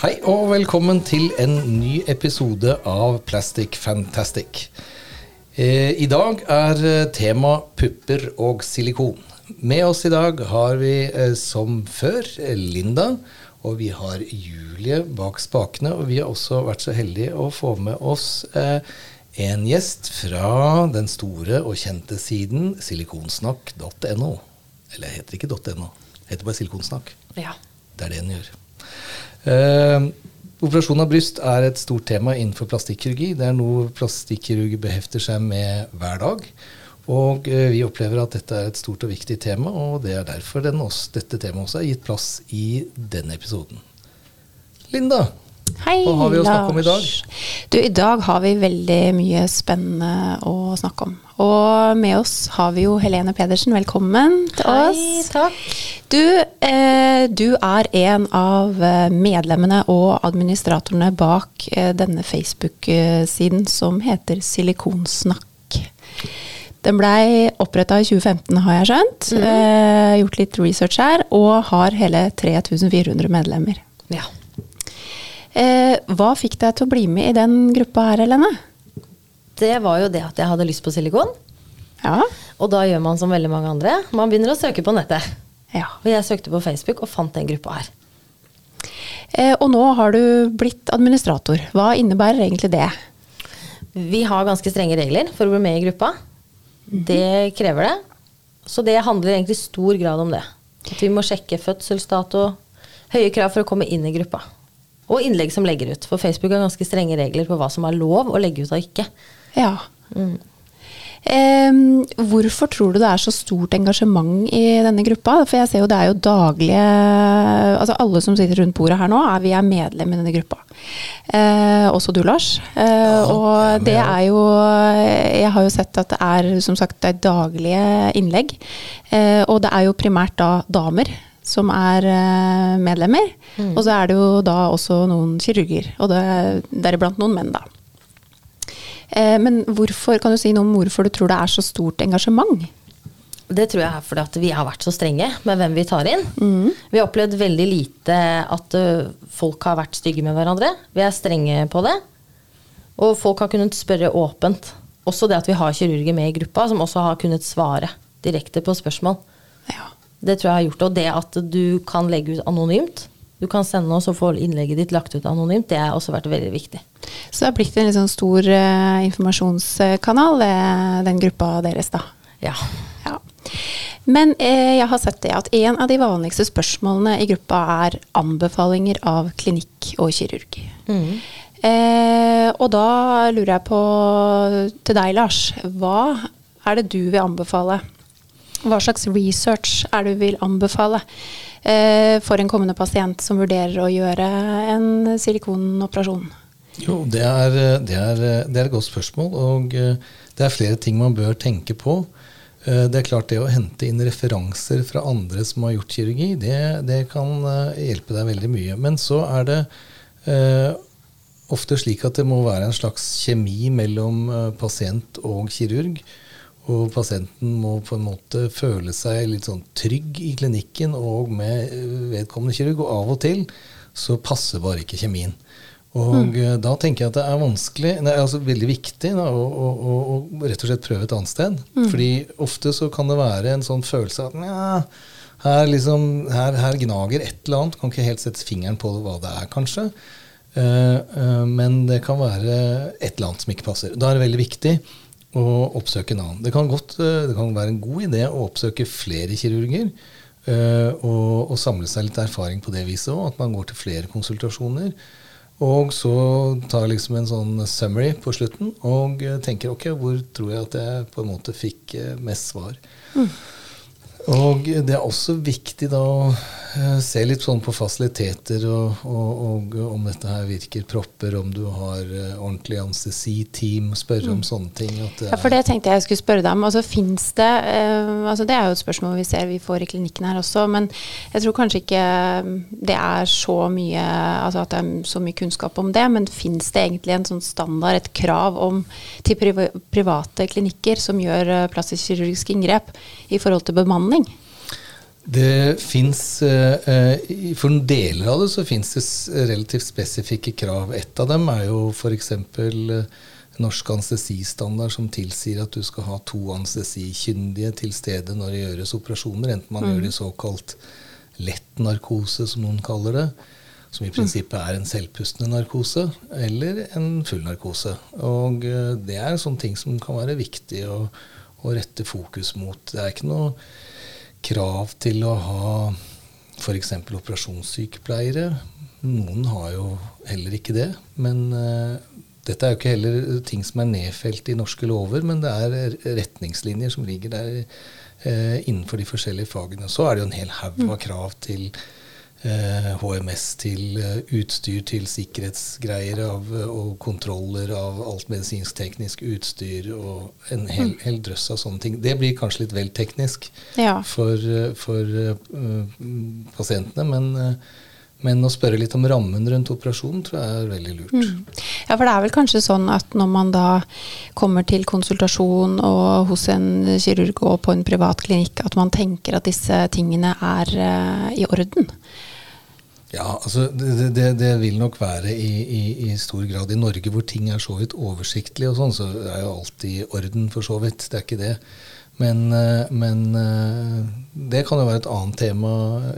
Hei og velkommen til en ny episode av Plastic Fantastic. Eh, I dag er eh, tema pupper og silikon. Med oss i dag har vi eh, som før Linda, og vi har Julie bak spakene. Og vi har også vært så heldige å få med oss en gjest fra den store og kjente siden silikonsnakk.no. Eller heter ikke .no, heter bare Silikonsnakk. Ja. Det er det den gjør. Uh, operasjon av bryst er et stort tema innenfor plastikkirurgi. Det er noe plastikkirurger behefter seg med hver dag. Og uh, vi opplever at dette er et stort og viktig tema, og det er derfor også, dette temaet også er gitt plass i denne episoden. Linda, Hei, hva har vi å snakke om i dag? Du, I dag har vi veldig mye spennende å snakke om. Og med oss har vi jo Helene Pedersen. Velkommen til Hei, oss. takk. Du, eh, du er en av eh, medlemmene og administratorene bak eh, denne Facebook-siden som heter Silikonsnakk. Den blei oppretta i 2015, har jeg skjønt. Mm. Eh, gjort litt research her, og har hele 3400 medlemmer. Ja. Eh, hva fikk deg til å bli med i den gruppa her, Helene? Det var jo det at jeg hadde lyst på silikon. Ja. Og da gjør man som veldig mange andre. Man begynner å søke på nettet. ja. Og jeg søkte på Facebook og fant den gruppa her. Eh, og nå har du blitt administrator. Hva innebærer egentlig det? Vi har ganske strenge regler for å bli med i gruppa. Det krever det. Så det handler egentlig i stor grad om det. At vi må sjekke fødselsdato. Høye krav for å komme inn i gruppa. Og innlegg som legger ut. For Facebook har ganske strenge regler på hva som er lov å legge ut og ikke. Ja. Eh, hvorfor tror du det er så stort engasjement i denne gruppa? For jeg ser jo det er jo daglige Altså alle som sitter rundt bordet her nå, er, vi er medlem i denne gruppa. Eh, også du, Lars. Eh, er og det er jo Jeg har jo sett at det er som sagt det er daglige innlegg. Eh, og det er jo primært da damer som er medlemmer. medlemmer. Og så er det jo da også noen kirurger. Og det, deriblant noen menn, da. Eh, men hvorfor, kan du si noe om hvorfor du tror det er så stort engasjement? Det tror jeg er fordi at vi har vært så strenge med hvem vi tar inn. Vi har opplevd veldig lite at folk har vært stygge med hverandre. Vi er strenge på det. Og folk har kunnet spørre åpent. Også det at vi har kirurger med i gruppa, som også har kunnet svare direkte på spørsmål. Ja. Det tror jeg har gjort det. Og det at du kan legge ut anonymt, du kan sende oss og få innlegget ditt lagt ut anonymt, det har også vært veldig viktig. Så det har blitt en litt sånn stor uh, informasjonskanal, eh, den gruppa deres, da. Ja. Ja. Men eh, jeg har sett det at en av de vanligste spørsmålene i gruppa er anbefalinger av klinikk og kirurg. Eh, og da lurer jeg på til deg, Lars. Hva er det du vil anbefale? Hva slags research er det du vil anbefale for en kommende pasient som vurderer å gjøre en silikonoperasjon? Jo, det er, det, er, det er et godt spørsmål, og eh, det er flere ting man bør tenke på. Eh, Det er klart det å hente inn referanser fra andre som har gjort kirurgi, det, det kan eh, hjelpe deg veldig mye. Men så er det eh, ofte slik at det må være en slags kjemi mellom eh, pasient og kirurg. Og pasienten må på en måte føle seg litt sånn trygg i klinikken og med eh, vedkommende kirurg. Og av og til så passer bare ikke kjemien. Og mm. da tenker jeg at det er vanskelig, nei, altså veldig viktig da, å, å, å, å rett og slett prøve et annet sted. Fordi ofte så kan det være en sånn følelse at nja, her, liksom, her, her gnager et eller annet. Kan ikke helt sette fingeren på hva det er, kanskje. Uh, uh, men det kan være et eller annet som ikke passer. Da er det veldig viktig å oppsøke en annen. Det kan, godt, eh, det kan være en god idé å oppsøke flere kirurger. eh, og, og samle seg litt erfaring på det viset òg. At man går til flere konsultasjoner. Og så tar liksom en sånn summary på slutten og eh, tenker ok, hvor tror jeg at jeg på en måte fikk mest svar. Og det er også viktig da å eh, se litt sånn på fasiliteter og, og, og om dette her virker propper, om du har eh, ordentlig anestesi-team, spørre om sånne ting. Ja, for det tenkte jeg skulle spørre deg om. Altså, finnes det, uh, altså, det er jo et spørsmål vi ser vi får i klinikken her også, men jeg tror kanskje ikke det er så mye altså at det er så mye kunnskap om det, men finnes det egentlig en sånn standard, et krav om, til priva private klinikker som gjør plastisk kirurgisk inngrep i forhold til bemanning? Det fins For deler av det så fins det relativt spesifikke krav. Et av dem er jo f.eks. norsk anestesistandard som tilsier at du skal ha to anestesikyndige til stede når det gjøres operasjoner, enten man mm. gjør det i såkalt lett narkose, som noen kaller det, som i prinsippet er en selvpustende narkose, eller en full narkose. Og eh, det er sånne ting som kan være viktig å, å rette fokus mot. Det er ikke noe krav til å ha f.eks. operasjonssykepleiere. Noen har jo heller ikke det. Men uh, dette er jo ikke heller ting som er nedfelt i norske lover, men det er retningslinjer som ligger der uh, innenfor de forskjellige fagene. Så er det jo en hel haug av krav til HMS eh, til eh, utstyr til sikkerhetsgreier av, eh, og kontroller av alt medisinsk-teknisk utstyr og en hel, mm. hel, drøss av sånne ting. Det blir kanskje litt vel teknisk ja. for, for uh, pasientene, men, uh, men å spørre litt om rammen rundt operasjonen tror jeg er veldig lurt. Mm. Ja, for det er vel kanskje sånn at når man da kommer til konsultasjon og hos en kirurg og på en privat klinikk, at man tenker at disse tingene er uh, i orden? Ja, altså det, det, det, vil nok være i, i, i, stor grad i Norge, hvor ting er så vidt oversiktlige og sånn, så er jo alt i orden for så vidt. Det er ikke det. Men, eh, men, eh, det kan jo være et annet tema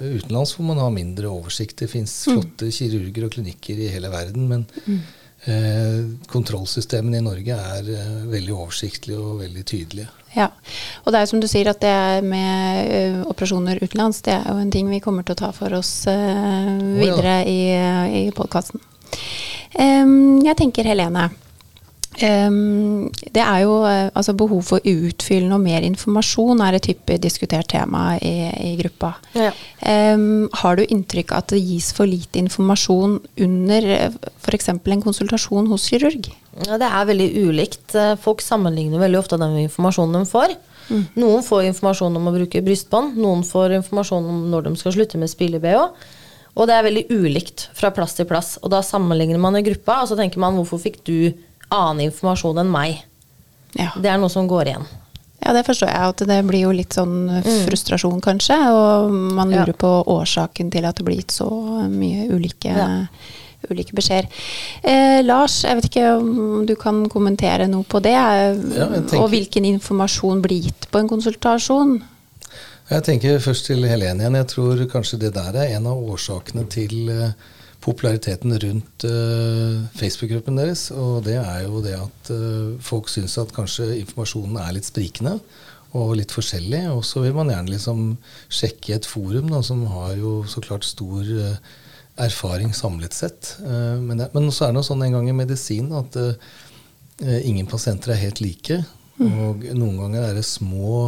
utenlands, hvor man har mindre oversikt. Det fins mm. flotte kirurger og klinikker i hele verden, men mm. eh, kontrollsystemene i Norge er eh, veldig oversiktlige og veldig tydelige. Ja, og det er som du sier at det er med ø, operasjoner utenlands, det er jo en ting vi kommer til å ta for oss ø, videre oh, ja. i, i podkasten. Um, jeg tenker Helene. Det er jo uh, altså behov for utfyllende og mer informasjon er et hyppig diskutert tema i, i gruppa. Ja. Um, har du inntrykk av at det gis for lite informasjon under f.eks. en konsultasjon hos kirurg? Ja, Det er veldig ulikt. Eh, folk sammenligner veldig ofte den informasjonen de får. Mm. Noen får informasjon om å bruke brystbånd, noen får informasjon om når de skal slutte med spille-BH. Og det er veldig ulikt fra plass til plass. Og da sammenligner man i gruppa, og så tenker man hvorfor fikk du annen informasjon enn meg? Ja. Det er noe som går igjen. Ja, det forstår jeg. At det blir jo litt sånn mm. frustrasjon, kanskje. Og man lurer ja. på årsaken til at det blir gitt så mye ulike ja ulike beskjeder. Eh, Lars, jeg vet ikke om du kan kommentere noe på det? Ja, og hvilken informasjon blir gitt på en konsultasjon? Jeg tenker først til Helene igjen. Jeg tror kanskje det der er en av årsakene til uh, populariteten rundt uh, Facebook-gruppen deres. Og det er jo det at uh, folk syns at kanskje informasjonen er litt sprikende og litt forskjellig. Og så vil man gjerne liksom sjekke et forum da, som har jo så klart stor uh, erfaring samlet sett. Men, det, men så er det sånn en gang i medisin at ingen pasienter er helt like. Mm. Og noen ganger er det små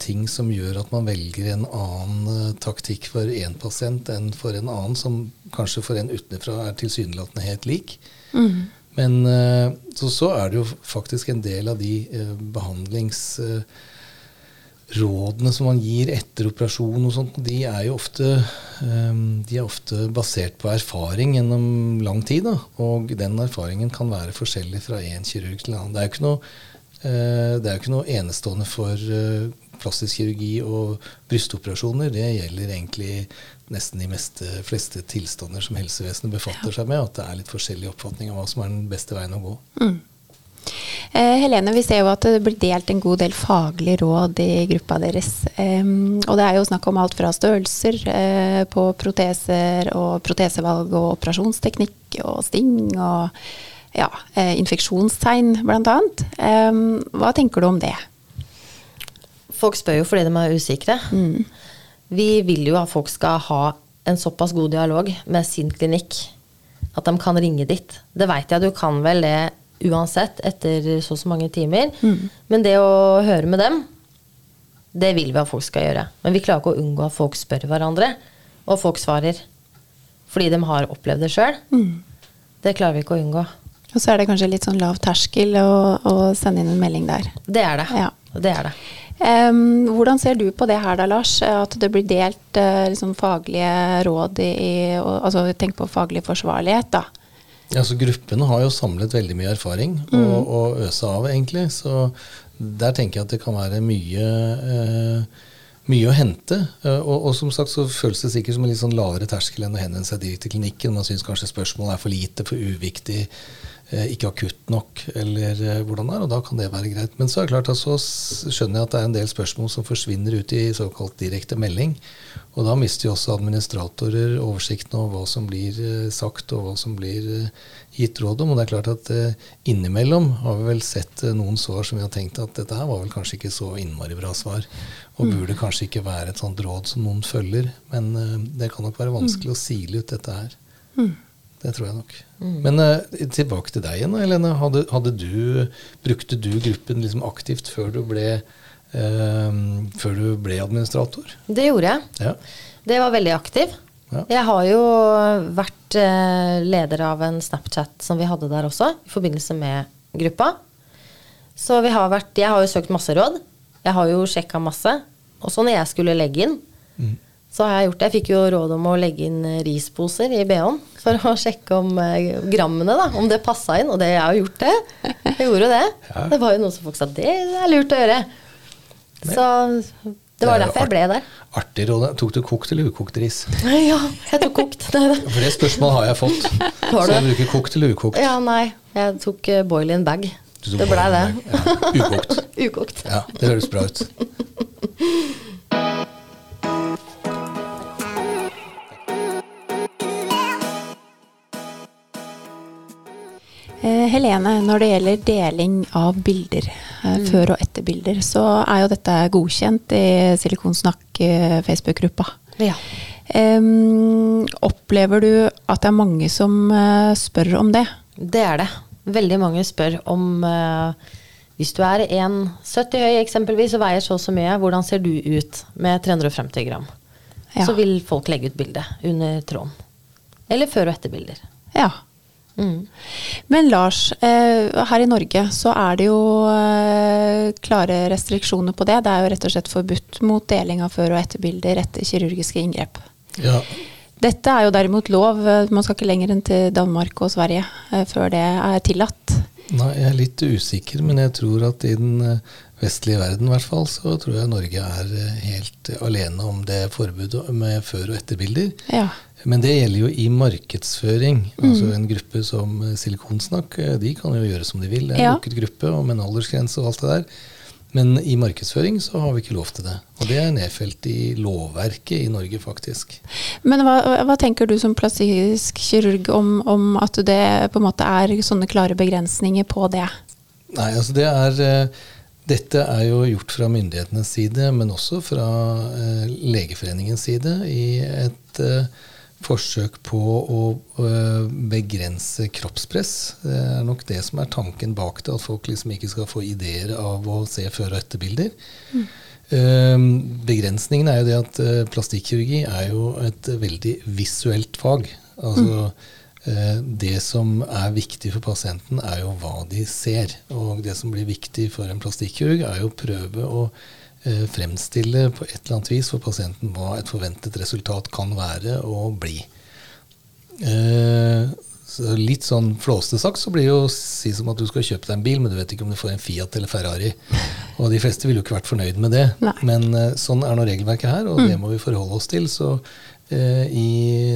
ting som gjør at man velger en annen uh, taktikk for én pasient enn for en annen, som kanskje for en utenfra er tilsynelatende helt lik. Mm. Men så, så, er det jo faktisk en del av de behandlings rådene som man gir etter operasjon, og sånt, de er jo ofte, de er ofte basert på erfaring gjennom lang tid. Da. Og den erfaringen kan være forskjellig fra én kirurg til en annen. Det er jo ikke noe, det er jo ikke noe enestående for uh, plastisk kirurgi og brystoperasjoner. Det gjelder egentlig nesten de meste, fleste tilstander som helsevesenet befatter seg med. At det er litt forskjellig oppfatning av hva som er den beste veien å gå. Mm. Eh, Helene, vi ser jo at det blir delt en god del faglige råd i gruppa deres. og det er jo snakk om alt fra størrelser eh, på proteser og protesevalg og operasjonsteknikk og sting og ja, eh, infeksjonstegn bl.a. hva tenker du om det? Folk spør jo fordi de er usikre. Mm. Vi vil jo at folk skal ha en såpass god dialog med sin klinikk at de kan ringe dit. Det veit jeg du kan vel det uansett etter så og så mange timer. Mm. Men det å høre med dem, det vil vi at folk skal gjøre. Men vi klarer ikke å unngå at folk spør hverandre, og folk svarer. Fordi de har opplevd det sjøl. Mm. Det klarer vi ikke å unngå. Og så er det kanskje litt sånn lav terskel å, å sende inn en melding der. Det er det. Ja. det, er det. Um, hvordan ser du på det her da, Lars? At det blir delt uh, liksom faglige råd i, i og, Altså tenk på faglig forsvarlighet, da. Ja, så Gruppene har jo samlet veldig mye erfaring å, mm. øse av, egentlig. Så der tenker jeg at det kan være mye, eh, mye å hente. eh, Og, og som sagt så føles det sikkert som en litt sånn lavere terskel enn å henvende seg direkte til klinikken. Man syns kanskje spørsmålet er for lite, for uviktig, ikke akutt nok, eller eh, hvordan det er, og da kan det være greit. Men så er det klart at så skjønner jeg at det er en del spørsmål som forsvinner ut i såkalt direkte melding. Og da mister jo også administratorer oversikten over hva som blir eh, sagt, og hva som blir eh, gitt råd om. Og det er klart at eh, innimellom har vi vel sett eh, noen svar som vi har tenkt at dette her var vel kanskje ikke så innmari bra svar, og burde kanskje ikke være et sånt råd som noen følger. Men eh, det kan nok være vanskelig å sile ut dette her. Det tror jeg nok. Men uh, tilbake til deg igjen, Helene. Hadde, hadde du, brukte du gruppen liksom aktivt før du ble, uh, før du ble administrator? Det gjorde jeg. Ja. Det var veldig aktiv. Ja. Jeg har jo vært uh, leder av en Snapchat som vi hadde der også, i forbindelse med gruppa. Så vi har vært, jeg har jo søkt masse råd. Jeg har jo sjekka masse. Og så når jeg skulle legge inn, så har jeg gjort det. Jeg fikk jo råd om å legge inn eh, risposer i BH-en for å sjekke om eh, grammene, da, om det passa inn. Og det, jeg har jo gjort det. Jeg gjorde jo det. Ja. Det var jo noen som folk sa det er lurt å gjøre. Så det var Det er derfor jeg ble der. Artig råd. Tok du kokt eller ukokt ris? Ja, jeg tok kokt. Nei, da. For det spørsmålet har jeg fått. Så jeg bruker kokt eller ukokt. Ja, nei. Jeg tok uh, boil in bag. Det blei det. Ja, ukokt. Ukokt. Ja, det høres bra ut. Helene, når det gjelder deling av bilder, mm. før- og etter bilder, så er jo dette godkjent i Silikonsnakk eh. Ja. Um, opplever du at det er mange som eh, spør om det? Det er det. Veldig mange spør om uh, Hvis du er 1,70 høy eksempelvis og veier så og så mye, hvordan ser du ut med 350 gram? Ja. Så vil folk legge ut bilde under tråden. Eller før- og etter bilder. Ja. Mm. Men Lars, eh, her i Norge så er det jo eh, klare restriksjoner på det. Det er jo rett og slett forbudt mot deling av før- og etterbilder etter kirurgiske inngrep. Ja, Dette er jo derimot lov. Man skal ikke lenger enn til Danmark og Sverige eh, før det er tillatt. Nei, jeg er litt usikker, men jeg tror at i den vestlige verden i hvert fall, så tror jeg Norge er helt alene om det forbudet med før- og etterbilder. Ja. Men det gjelder jo i markedsføring. Mm. Altså En gruppe som eh, Silikonsnakk, eh, de kan jo gjøre som de vil. Det er en Ja. lukket gruppe og med en aldersgrense og alt det der. Men i markedsføring så har vi ikke lov til det. Og det er nedfelt i lovverket i Norge, faktisk. Men hva, hva tenker du som plastisk kirurg om, om at det på en måte er sånne klare begrensninger på det? Nei, altså det er eh, Dette er jo gjort fra myndighetenes side, men også fra Legeforeningens side, i et forsøk på å eh, begrense kroppspress. Det er nok det som er tanken bak det, at folk liksom ikke skal få ideer av å se før- og etterbilder. Eh, begrensningen er jo det at eh, plastikkirurgi er jo et veldig visuelt fag. Altså eh, Det som er viktig for pasienten, er jo hva de ser. Og det som blir viktig for en plastikkirurg, er jo å prøve å fremstille på et eller annet vis for pasienten hva et forventet resultat kan være og bli. Eh, så litt sånn flåste sagt så blir det jo si som at du skal kjøpe deg en bil, men du vet ikke om du får en Fiat eller Ferrari. Og de fleste ville jo ikke vært fornøyd med det. Nei. Men eh, sånn er nå regelverket her, og det må vi forholde oss til. Så eh, i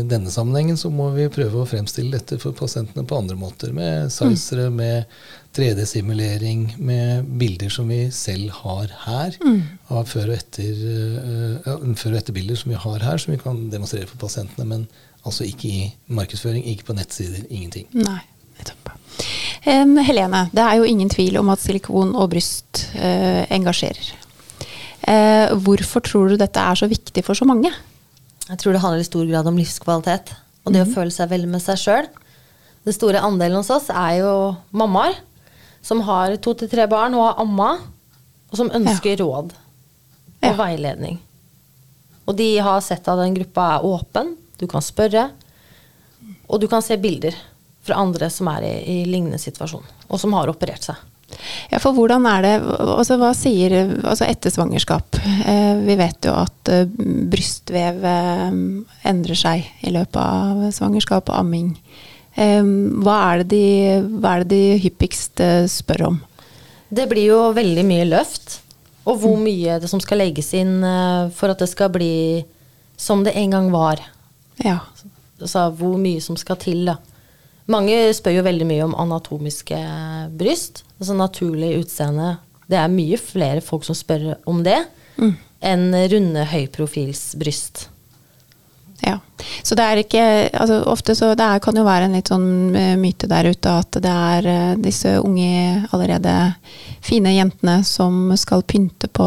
denne sammenhengen så må vi prøve å fremstille dette for pasientene på andre måter. Med sizere, med 3D-simulering, med bilder som vi selv har her. Av før- og etter, eh, ja, før- og etterbilder som vi har her, som vi kan demonstrere for pasientene. Men altså ikke i markedsføring, ikke på nettsider, ingenting. Nei, nettopp. Um, Helene, det er jo ingen tvil om at silikon og bryst uh, engasjerer. Uh, hvorfor tror du dette er så viktig for så mange? Jeg tror det handler i stor grad om livskvalitet. Og det å føle seg vel med seg sjøl. Den store andelen hos oss er jo mammaer som har to til tre barn og har amma, og som ønsker råd og Ja. veiledning. Og de har sett at den gruppa er åpen, du kan spørre, og du kan se bilder fra andre som er i, i lignende situasjon, og som har operert seg. Ja, for hvordan er det altså Hva sier altså etter svangerskap? Eh, vi vet jo at eh, brystvev eh, endrer seg i løpet av svangerskap og amming. Hva, er det de, hva er det de hyppigst eh, spør om? Det blir jo veldig mye løft. Og hvor mye det som skal legges inn eh, for at det skal bli som det en gang var. Ja. Altså hvor mye som skal til, da. Mange spør jo veldig mye om anatomiske bryst. Altså naturlig utseende. Det er mye flere folk som spør om det, enn runde høyprofilsbryst. Ja. Så det er ikke altså Ofte så det er, kan jo være en litt sånn eh, myte der ute at det er eh, disse unge, allerede fine jentene som skal pynte på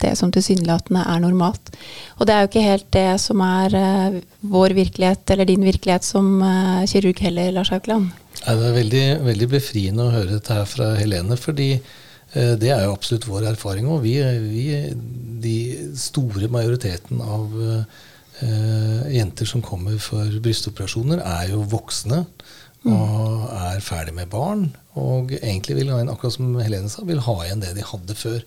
det som tilsynelatende er normalt. Og det er jo ikke helt det som er eh, vår virkelighet, eller din virkelighet, som kirurg heller, Lars Haukeland. Ja, det er veldig, veldig befriende å høre dette her fra Helene, fordi det er jo absolutt vår erfaring Og Vi, vi, de store majoriteten av eh, jenter som kommer for brystoperasjoner, er jo voksne og er ferdig med barn. Og egentlig vil ha igjen, akkurat som Helene sa, vil ha igjen det de hadde før.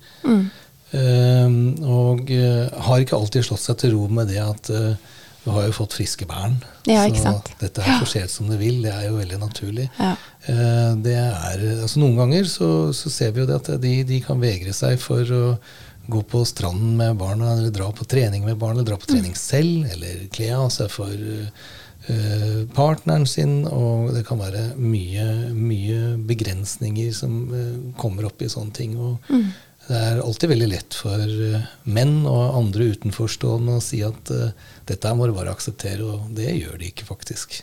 Eh, og eh, har ikke alltid slått seg til ro med det at eh, du har jo fått friske barn. Ja, så dette her får skje som det vil. Det er jo veldig naturlig. Ja. Eh, det er, altså Noen ganger så, så ser vi jo det at de, de kan vegre seg for å gå på stranden med barna, eller dra på trening med barna, eller dra på trening selv, eller kle av seg for eh, partneren sin. Og det kan være mye, mye begrensninger som eh, kommer opp i sånne ting. og Det er alltid veldig lett for eh, menn og andre utenforstående å si at uh, dette må du bare akseptere, og det gjør de ikke faktisk.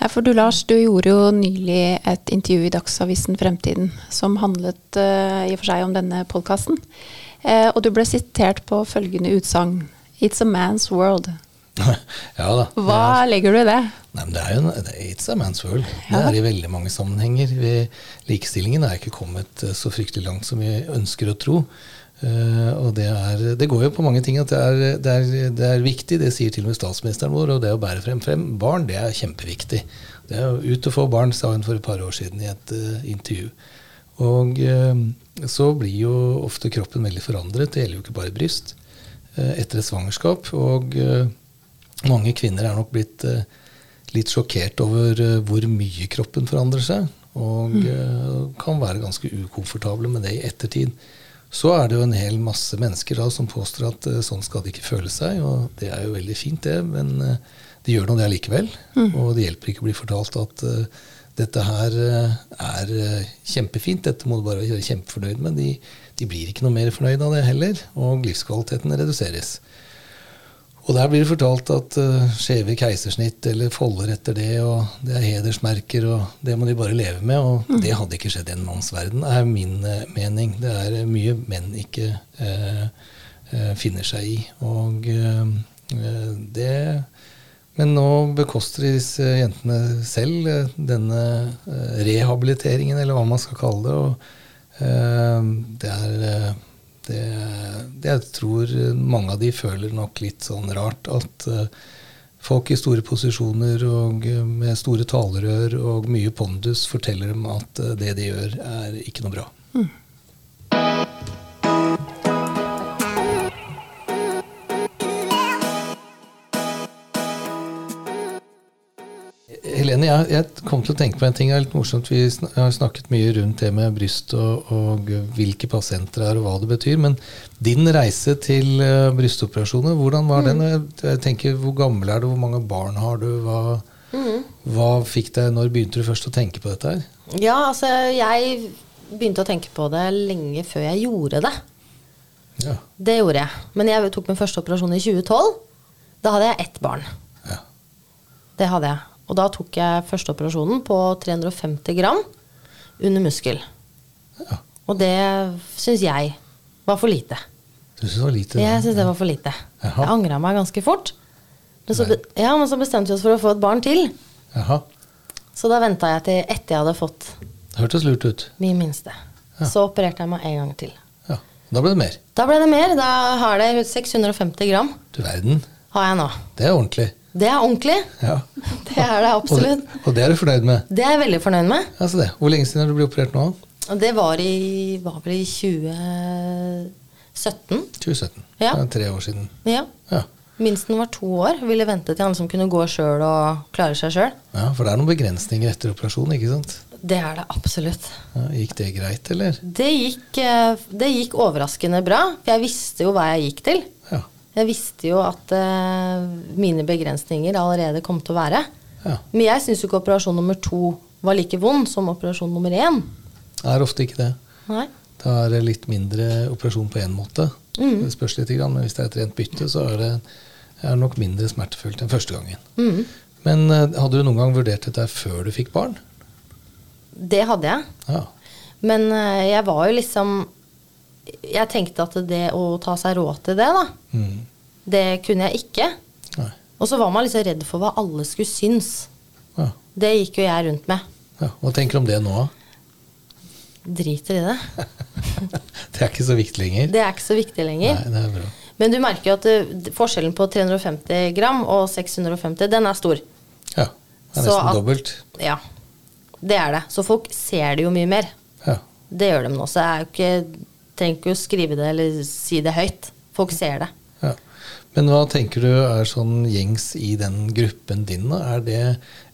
Ja, for du Lars, du gjorde jo nylig et intervju i Dagsavisen Fremtiden som handlet uh, i og for seg om denne podkasten. Uh, og du ble sitert på følgende utsagn. It's a man's world. ja da. Hva er- legger du i det? Nei, men det er jo en, det It's a man's world. Det er i veldig mange sammenhenger. Likestillingen er ikke kommet eh, så fryktelig langt som vi ønsker å tro. Eh, og det, er, det går jo på mange ting at det er, det, er, det er viktig, det sier til og med statsministeren vår, og det å bære frem, frem barn, det er kjempeviktig. Det er jo ut å få barn, sa hun for et par år siden i et uh, intervju. Og uh, så blir jo ofte kroppen veldig forandret. Det gjelder jo ikke bare bryst. Uh, etter et svangerskap. Og mange kvinner er nok blitt litt sjokkert over hvor mye kroppen forandrer seg. Og eh, kan være ganske ukomfortable med det i ettertid. Så er det jo en hel masse mennesker da som påstår at eh, sånn skal de ikke føle seg. Og det er jo veldig fint, det, men eh, de gjør nå det allikevel. Og det hjelper ikke å bli fortalt at uh, dette her uh, er uh, kjempefint, dette må du bare være kjempefornøyd med. De, de blir ikke noe mer fornøyd av det heller, og livskvaliteten reduseres. Og der blir det fortalt at uh, skjeve keisersnitt eller folder etter det, og det er hedersmerker, og det må de bare leve med. Og det hadde ikke skjedd i en manns verden, er min uh, mening. Det er eh, mye menn ikke uh, eh, finner seg i. Og eh, eh, det Men nå bekoster disse jentene selv eh, denne eh, rehabiliteringen, eller hva man skal kalle det. Og eh, det er eh, det, jeg tror mange av de føler nok litt sånn rart at eh, folk i store posisjoner og eh, med store talerør og mye pondus forteller dem at eh, det de gjør, er ikke noe bra. Helene, jeg, jeg kom til å tenke på en ting. Det er litt morsomt. Vi har snakket mye rundt det med bryst og, og hvilke pasienter det er og hva det betyr. Men din reise til eh, brystoperasjoner, hvordan var den? Jeg, jeg tenker, Hvor gammel er du? Hvor mange barn har du? Hva, hva fikk deg, Når begynte du først å tenke på dette her? Ja, altså jeg begynte å tenke på det lenge før jeg gjorde det. Ja. Det gjorde jeg. Men jeg tok min første operasjon i 2012. Da hadde jeg ett barn. ja. Det hadde jeg. Og da tok jeg første operasjonen på 350 gram under muskel. ja. Og det syns jeg var for lite. Du syns det var lite? Jeg syns det var for lite. Jaha. Jeg angra meg ganske fort. Men så, ja, men så bestemte vi oss for å få et barn til. Jaha. Så da venta jeg til etter jeg hadde fått Det hørtes lurt ut. min minste. Ja. Så opererte jeg meg en gang til. Ja. Da ble det mer. Da ble det mer. Da har det 650 gram. Du verden. Har jeg nå. Det er ordentlig. Det er ordentlig. Ja. Det er det Og det, og det er du fornøyd med? Det er jeg veldig fornøyd med. Altså det. Hvor lenge siden har du blitt operert nå? Det var, i, var vel i 2017. 2017. Ja. Det er tre år siden. Ja. Ja. Minsten var to år. Ville vente til han som kunne gå sjøl og klare seg sjøl. ja, For det er noen begrensninger etter operasjon, ikke sant? Det er det absolutt. Ja, gikk det greit, eller? Det gikk, eh, det gikk overraskende bra, for jeg visste jo hva jeg gikk til. Jeg visste jo at uh, mine begrensninger allerede kom til å være. ja. Men jeg syns jo ikke operasjon nummer to var like vond som operasjon nummer én. Det er ofte ikke det. Nei. Da er det litt mindre operasjon på én måte. Det spørs litt, men hvis det er et rent bytte, så er det er nok mindre smertefullt enn første gangen. Men eh, hadde du noen gang vurdert dette før du fikk barn? Det hadde jeg. Ja. Men eh, jeg var jo liksom Jeg tenkte at det å ta seg råd til det, da, Mm. det kunne jeg ikke. Nei. Og så var man liksom redd for hva alle skulle synes. Ja. Det gikk jo jeg rundt med. ja. Hva tenker du om det nå, da? Driter i det. Det er ikke så viktig lenger. Det er ikke så viktig lenger. Nei, det er bra. Men du merker jo at det, forskjellen på 350 gram og 650, den er stor. Ja. Det er nesten at- dobbelt. Ja, det er det. Så folk ser det jo mye mer. Ja. Det gjør de nå. Så det er jo ikke, trenger ikke å skrive det eller si det høyt. Folk ser det. Ja. Men hva tenker du er sånn gjengs i den gruppen din? da? Er det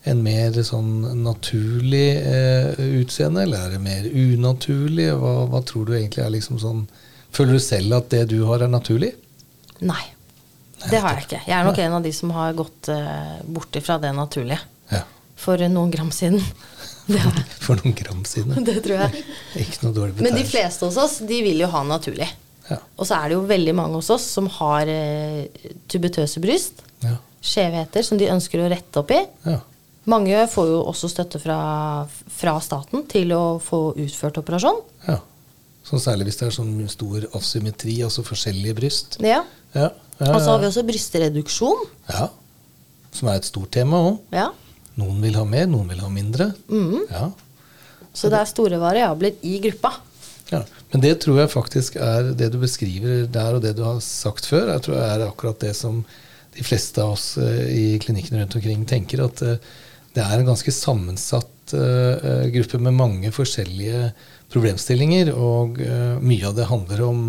en mer sånn naturlig eh, utseende, eller er det mer unaturlig? Hva, hva tror du egentlig er liksom sånn Føler du selv at det du har, er naturlig? Nei. Det har jeg ikke. Jeg er nok en av de som har gått eh, bort ifra det naturlige. Ja. For noen gram siden. Det. For noen gram siden. det tror jeg. Ikke noe dårlig Men de fleste hos oss, de vil jo ha naturlig. Ja. Og så er det jo veldig mange hos oss som har uh, tubetøse bryst. Ja. Skjevheter som de ønsker å rette opp i. Ja. Mange får jo også støtte fra, fra staten til å få utført operasjon. ja. Så særlig hvis det er sånn stor asymmetri, altså forskjellige bryst. Ja, Og så har vi også brystreduksjon. ja. Som er et stort tema òg. Ja. Noen vil ha mer, noen vil ha mindre. Mm. Ja. Så det er store variabler i gruppa. Ja, Men det tror jeg faktisk er det du beskriver der, og det du har sagt før, jeg tror jeg er akkurat det som de fleste av oss eh, i klinikkene rundt omkring tenker, at eh, det er en ganske sammensatt eh, gruppe med mange forskjellige problemstillinger, og mye av det handler om,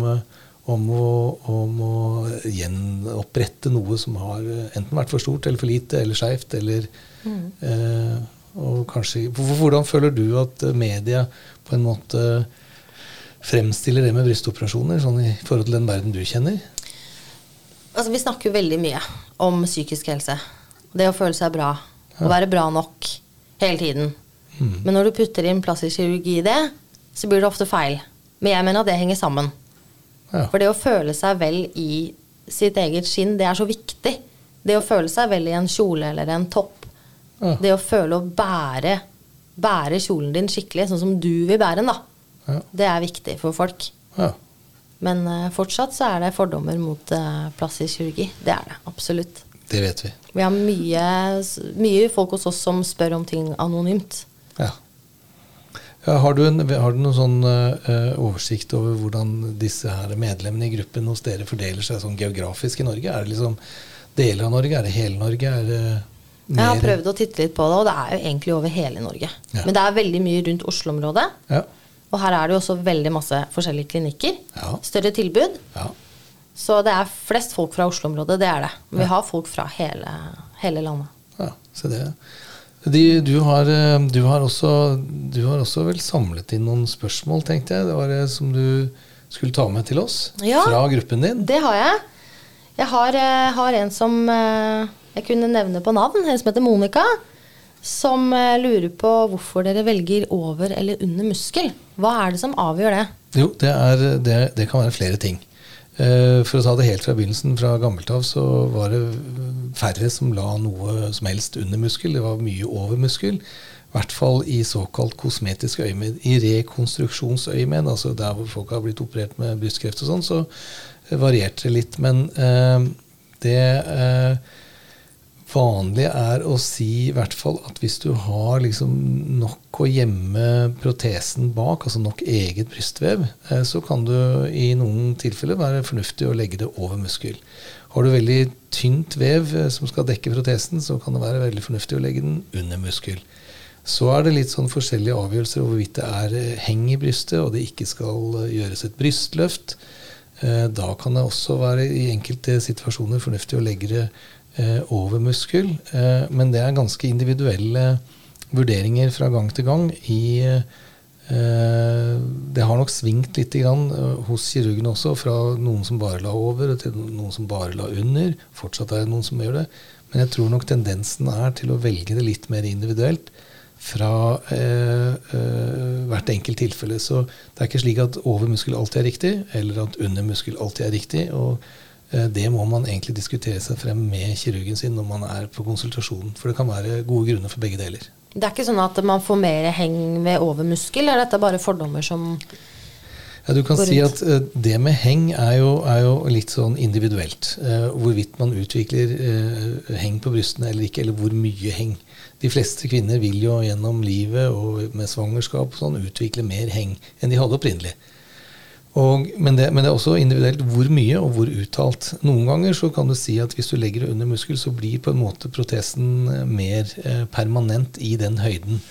om, å, om å gjenopprette noe som har enten vært for stort eller for lite, eller skeivt, eller eh, og kanskje, Hvordan føler du at eh, media på en måte fremstiller det med brystoperasjoner, sånn i forhold til den verden du kjenner? Altså, vi snakker jo veldig mye om psykisk helse. Det å føle seg bra. Å være bra nok hele tiden. Mm. Men når du putter inn plastisk kirurgi i det, så blir det ofte feil. Men jeg mener at det henger sammen. Ja. For det å føle seg vel i sitt eget skinn, det er så viktig. Det å føle seg vel i en kjole eller en topp. Ja. Det å føle å bære, bære kjolen din skikkelig, sånn som du vil bære den, da. Ja. Det er viktig for folk. Ja. Men uh, fortsatt så er det fordommer mot uh, plastisk kirurgi. Det er det absolutt. Det vet vi. Vi har mye, mye folk hos oss som spør om ting anonymt. Ja. Ja, har, du en, har du noen sånn uh, oversikt over hvordan disse her medlemmene i gruppen hos dere fordeler seg sånn geografisk i Norge? Er det liksom deler av Norge? Er det hele Norge? Er det Jeg har prøvd å titte litt på det, og det er jo egentlig over hele Norge. Ja. Men det er veldig mye rundt Oslo-området. Ja. Og her er det jo også veldig masse forskjellige klinikker. Ja. Større tilbud. ja. Så det er flest folk fra Oslo-området, det er det. Men vi har folk fra hele, hele landet. Ja, se det. De, du, har, eh, du, har også, du har også vel samlet inn noen spørsmål, tenkte jeg. Det var det som du skulle ta med til oss Ja. fra gruppen din. Det har jeg. Jeg har, eh, har en som eh, jeg kunne nevne på navn, en som heter Monica. Som eh, lurer på hvorfor dere velger over eller under muskel. Hva er det som avgjør det? Jo, det, er, det, det kan være flere ting. Eh, For å ta det helt fra begynnelsen, fra gammelt av, så var det færre som la noe som helst under muskel. Det var mye over muskel. I hvert fall i såkalt kosmetiske øyemed. I rekonstruksjonsøyemed, altså der hvor folk har blitt operert med brystkreft og sånn, så varierte det litt. Men eh, det eh, vanlige er å si i hvert fall at hvis du har liksom nok å gjemme protesen bak, altså nok eget brystvev, eh, så kan du i noen tilfeller være fornuftig å legge det over muskel. Har du veldig tynt vev eh, som skal dekke protesen, så kan det være veldig fornuftig å legge den under muskel. Så er det litt sånn forskjellige avgjørelser over hvorvidt det er eh, heng i brystet, og det ikke skal gjøres et brystløft. Da kan det også være i enkelte situasjoner fornuftig å legge det eh, over muskel, eh, men det er ganske individuelle vurderinger fra gang til gang i Det har nok svingt litt grann, hos kirurgene også, fra noen som bare la over, til noen som bare la under. Fortsatt er det noen som gjør det. Men jeg tror nok tendensen er til å velge det litt mer individuelt fra eh, eh, hvert enkelt tilfelle. Så det er ikke slik at over muskel alltid er riktig, eller at under muskel alltid er riktig. og eh, det må man egentlig diskutere seg frem med kirurgen sin når man er på konsultasjon. For det kan være gode grunner for begge deler. Det er ikke sånn at man får mer heng ved over muskel, er dette bare fordommer som ja, Du kan si at uh, det med heng er jo, er jo litt sånn individuelt. Uh, hvorvidt man utvikler heng på brystene eller ikke, eller hvor mye heng. De fleste kvinner vil jo gjennom livet og med svangerskap sånn, utvikle mer heng enn de hadde opprinnelig. Og, men, det, men, det, er også individuelt hvor mye og hvor uttalt. Noen ganger så kan du si at hvis du legger det under muskel, så blir på en måte protesen mer eh, permanent i den høyden.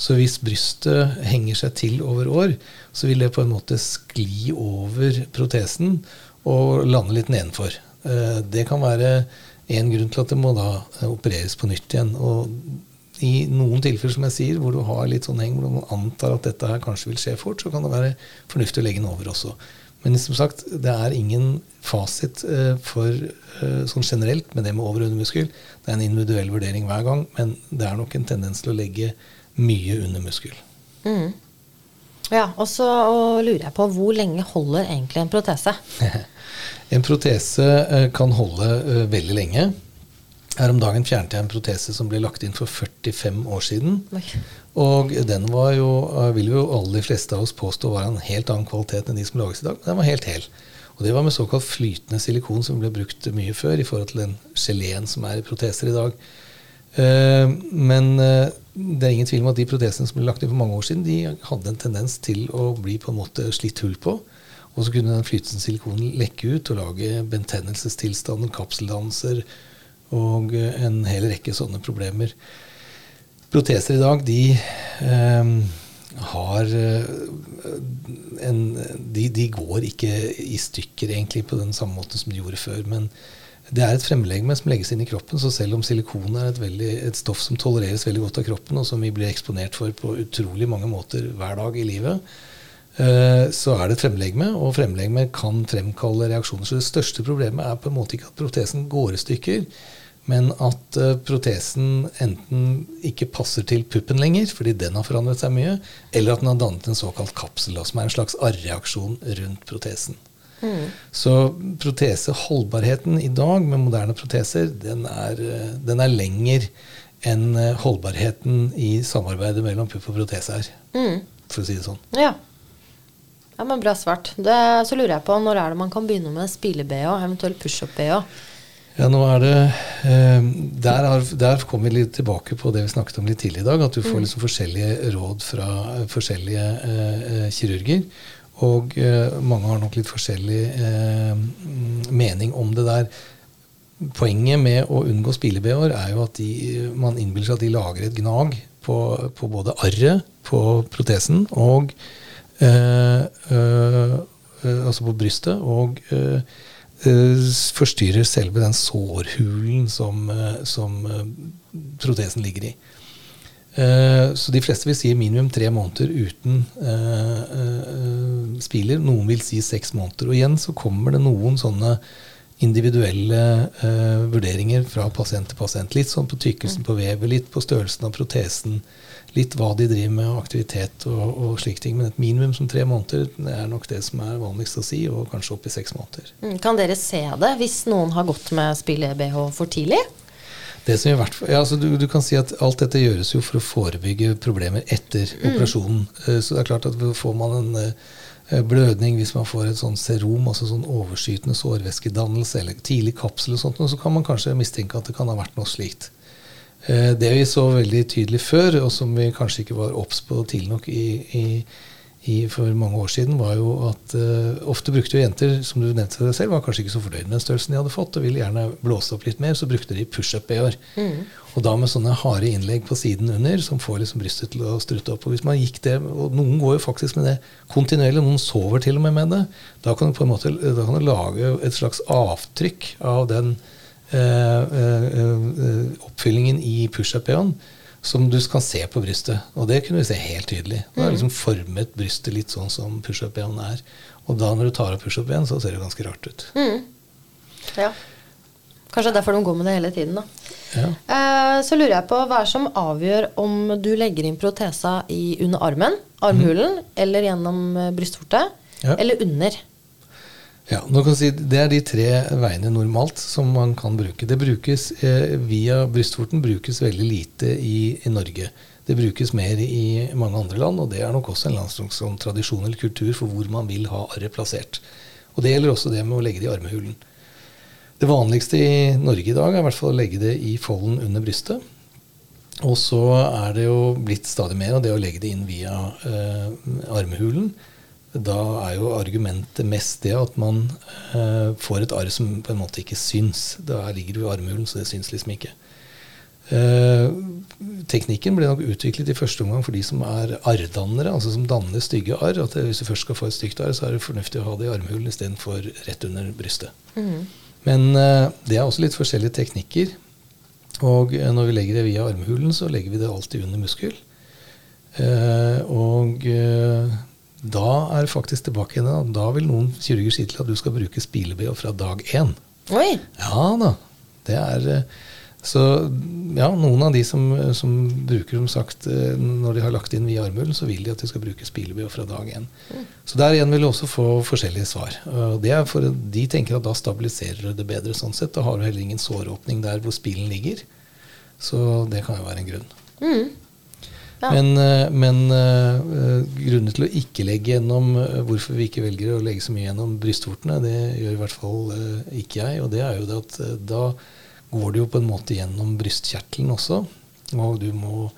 Så hvis brystet henger seg til over år, så vil det på en måte skli over protesen og lande litt nedenfor. Eh, det kan være en grunn til at det må da opereres på nytt igjen. Og i noen tilfeller som jeg sier, hvor du har litt sånn heng, hvor du antar at dette her kanskje vil skje fort, så kan det være fornuftig å legge den over også. Men som sagt, det er ingen fasit eh, for eh, sånn generelt med det med over- og undermuskel. Det er en individuell vurdering hver gang, men det er nok en tendens til å legge mye under muskel. Mm. Ja, og så lurer jeg på hvor lenge holder egentlig en protese? en protese eh, kan holde veldig lenge. Her om dagen fjernet jeg en protese som ble lagt inn for 45 år siden. Og den var jo, eh, vil jo alle de fleste av oss påstå var en helt annen kvalitet enn de som lages i dag. Men den var helt hel. Og det var med såkalt flytende silikon, som ble brukt mye før i forhold til den geleen som er i proteser i dag. Eh, men eh, det er ingen tvil om at de protesene som ble lagt inn for mange år siden, de hadde en tendens til å bli på en måte slitt hull på. Og så kunne den flytende silikonen lekke ut og lage betennelsestilstander, kapseldannelser, og en hel rekke sånne problemer. Proteser i dag, de eh, har en de, de, går ikke i stykker egentlig på den samme måten som de gjorde før. Men det er et fremlegeme som legges inn i kroppen, så selv om silikon er et, veldig, et, stoff som tolereres veldig godt av kroppen, og som vi blir eksponert for på utrolig mange måter hver dag i livet, eh, så er det et fremlegeme, og fremlegeme kan fremkalle reaksjoner. Så det største problemet er på en måte ikke at protesen går i stykker, men at uh, protesen enten ikke passer til puppen lenger, fordi den har forandret seg mye, eller at den har dannet en såkalt kapsel, som er en slags arreaksjon rundt protesen. Mm. Så proteseholdbarheten i dag med moderne proteser, den er, uh, den er lenger enn uh, holdbarheten i samarbeidet mellom pupp og protese er. Mm. For å si det sånn. Ja. ja men bra svart. Det, så lurer jeg på, når er det man kan begynne med spile-BH, eventuelt pushup-BH? Ja, nå er det eh, der, har, der kommer vi litt tilbake på det vi snakket om litt tidligere i dag. At du får mm. liksom forskjellige råd fra eh, forskjellige eh, eh, kirurger. Og eh, mange har nok litt forskjellig eh, mening om det der. Poenget med å unngå spile-BH-er er jo at de, man innbiller seg at de lager et gnag på, på både arret på protesen og altså på brystet. og Eh, forstyrrer selve den sårhulen som, eh, som eh, protesen ligger i. Så de fleste vil si minimum tre måneder uten spiler. Noen vil si seks måneder. Og igjen så kommer det noen sånne individuelle vurderinger fra pasient til pasient. Litt sånn på tykkelsen på vevet, litt på størrelsen av protesen litt hva de driver med, aktivitet og, og slike ting. Men et minimum som tre måneder er nok det som er vanligst å si, og kanskje opp i seks måneder. Mm, kan dere se det hvis noen har gått med spille-BH for tidlig? Det som i hvert fall, ja, altså du, du, kan si at Alt dette gjøres jo for å forebygge problemer etter mm. operasjonen. Eh, så det er klart at får man en eh, blødning hvis man får et sånn serum, altså sånn overskytende sårvæskedannelse eller tidlig kapsel, og sånt, så kan man kanskje mistenke at det kan ha vært noe slikt. Eh, det vi så veldig tydelig før, og som vi kanskje ikke var obs på tidlig nok i, i, i, for mange år siden, var jo at uh, ofte brukte jo jenter, som du nevnte deg selv, var kanskje ikke så fornøyd med den størrelsen de hadde fått, og ville gjerne blåse opp litt mer, så brukte de pushup-BH-er. Mm. Og da med sånne harde innlegg på siden under som får liksom brystet til å strutte opp. Og hvis man gikk det, og Noen går jo faktisk med det kontinuerlig, noen sover til og med med det. Da kan du på en måte da kan du lage et slags avtrykk av den oppfyllingen i pushup-BH-en som du kan se på brystet. Og det kunne vi se helt tydelig. Da er liksom formet brystet litt sånn som pushup-ben er. Og da når du tar av pushup-ben, så ser det ganske rart ut. Mm. Ja. Kanskje derfor de går med det hele tiden, da. Ja. Eh, så lurer jeg på hva er det som avgjør om du legger inn protesa i under armen, armhulen, eller gjennom eh, brystvorte, Ja. eller under. Ja, si, Det er de tre veiene normalt som man kan bruke. Det brukes eh, Via brystvorten brukes veldig lite i, i Norge. Det brukes mer i mange andre land, og det er nok også en landslagssom tradisjon eller kultur for hvor man vil ha arret plassert. Og Det gjelder også det med å legge det i armhulen. Det vanligste i Norge i dag er i hvert fall å legge det i folden under brystet. Og så er det jo blitt stadig mer av det å legge det inn via eh, armhulen. Da er jo argumentet mest det at man eh, får et arr som på en måte ikke syns. Da ligger det jo i armhulen, så det syns liksom ikke. Eh, teknikken ble nok utviklet i første omgang for de som er arrdannere, altså som danner stygge arr. At hvis du først skal få et stygt arr, så er det fornuftig å ha det i armhulen istedenfor rett under brystet. Men eh, det er også litt forskjellige teknikker. Og eh, når vi legger det via armhulen, så legger vi det alltid under muskel. Eh, og eh, da er det faktisk tilbake igjen. Da, vil noen kirurger si til at du skal bruke spile-BH fra dag én. Oi! Ja da. Det er eh, Så ja, noen av de som, som bruker som sagt eh, Når de har lagt inn via armhulen, så vil de at de skal bruke spile-BH fra dag én. Så der igjen vil du også få forskjellige svar. Det er for De tenker at da stabiliserer du det bedre sånn sett. Da har du heller ingen såråpning der hvor spilen ligger. Så det kan jo være en grunn. Mm. Ja. Men, eh, men eh, grunnen til å ikke legge gjennom eh, hvorfor vi ikke velger å legge så mye gjennom brystvortene, det gjør i hvert fall ikke jeg. Og det er jo det at da går det jo på en måte gjennom brystkjertelen også. Og du må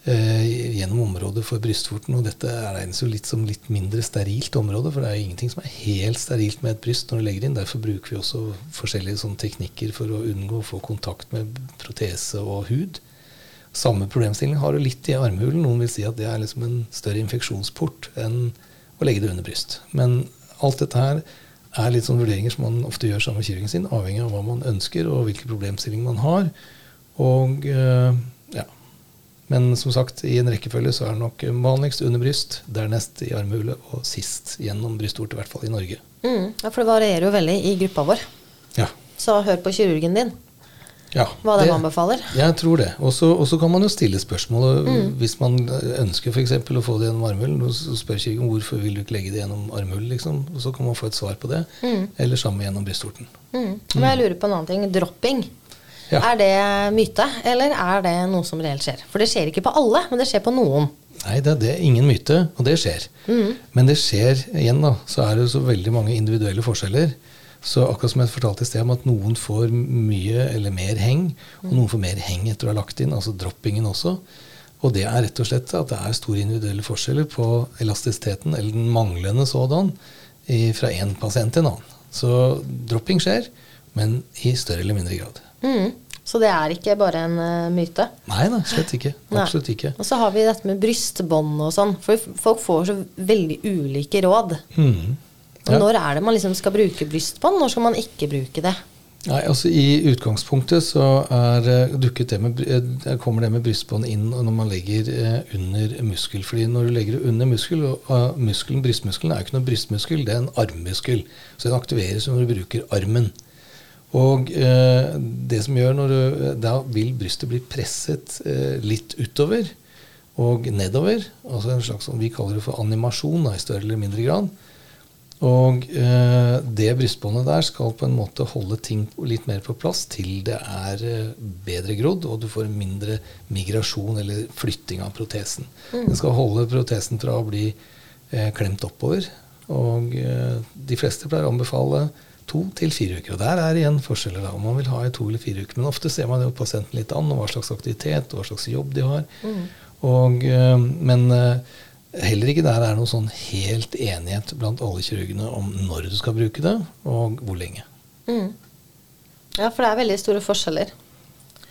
gjennom området for brystvorten. Og dette regnes jo litt som litt mindre sterilt område, for det er jo ingenting som er helt sterilt med et bryst når du legger inn. Derfor bruker vi også forskjellige sånne teknikker for å unngå å få kontakt med protese og hud. Samme problemstilling har du litt i armhulen. Noen vil si at det er liksom en større infeksjonsport enn å legge det under bryst. Men alt dette her er litt sånne vurderinger som man ofte gjør sammen med kirurgen sin, avhengig av hva man ønsker og hvilke problemstillinger man har. Og eh, ja. Men som sagt, i en rekkefølge så er det nok vanligst under bryst, dernest i armhule og sist gjennom brystvorte, i hvert fall i Norge. Mm. Ja, for det varierer jo veldig i gruppa vår. Ja. Så hør på kirurgen din, ja hva de det- anbefaler. Jeg tror det. Og så kan man jo stille spørsmål hvis man ønsker eksempel å få det gjennom armhulen. Så spør kirken hvorfor vil du ikke legge det gjennom armhulen. Liksom. Og så kan man få et svar på det. Eller samme gjennom brystvorten. Mm. Men jeg lurer på en annen ting. Dropping. Ja. Er det myte, eller er det noe som reelt skjer? For det skjer ikke på alle, men det skjer på noen. Nei, det, det er ingen myte, og det skjer. Men det skjer igjen, da. Så er det så veldig mange individuelle forskjeller. Så akkurat som jeg fortalte i sted om at noen får mye eller mer heng, og noen får mer heng etter å ha lagt inn, altså droppingen også. Og det er rett og slett at det er store individuelle forskjeller på elastisiteten, eller den manglende sådan, fra én pasient til en annen. Så dropping skjer, men i større eller mindre grad. Mm. Så det er ikke bare en eh, myte. Nei da, slett ikke. Absolutt ikke. Og så har vi dette med brystbånd og sånn. For folk får så veldig ulike råd. Mhm. Ja. når er det man liksom skal bruke brystbånd? Når skal man ikke bruke det? Nei, altså I utgangspunktet så er eh, dukket det med, eh, kommer det med brystbånd inn når man legger eh, under muskel. Fordi når du legger under muskel, og muskelen, brystmuskelen er jo ikke noe brystmuskel, det er en armmuskel. Så den aktiveres når du bruker armen. Og eh, det som gjør når du, Da vil brystet bli presset eh, litt utover og nedover. Altså en slags, Vi kaller det for animasjon da, i større eller mindre grad. Og eh, det brystbåndet der skal på en måte holde ting litt mer på plass til det er eh, bedre grodd, og du får mindre migrasjon eller flytting av protesen. Den skal holde protesen fra å bli eh, klemt oppover. Og eh, de fleste pleier å anbefale to til fire uker. Og der er igjen forskjeller da, om man vil ha i to eller fire uker. Men ofte ser man jo pasienten litt an, og hva slags aktivitet og hva slags jobb de har. Og, eh, men eh, heller ikke der er noen sånn helt enighet blant alle kirurgene om når du skal bruke det, og hvor lenge. Mm. Ja, for det er veldig store forskjeller.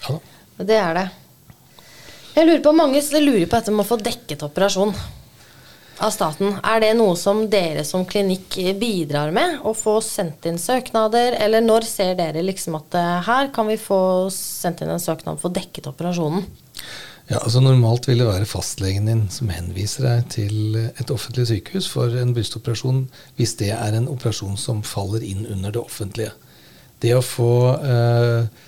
Ja. Det er det. Jeg lurer på Mange lurer på dette med å få dekket operasjon av staten. Er det noe som dere som klinikk bidrar med? Å få sendt inn søknader? Eller når ser dere liksom at eh, her kan vi få sendt inn en søknad for dekket operasjonen? Ja, altså Normalt vil det være fastlegen din som henviser deg til et offentlig sykehus for en brystoperasjon hvis det er en operasjon som faller inn under det offentlige. Det å få eh,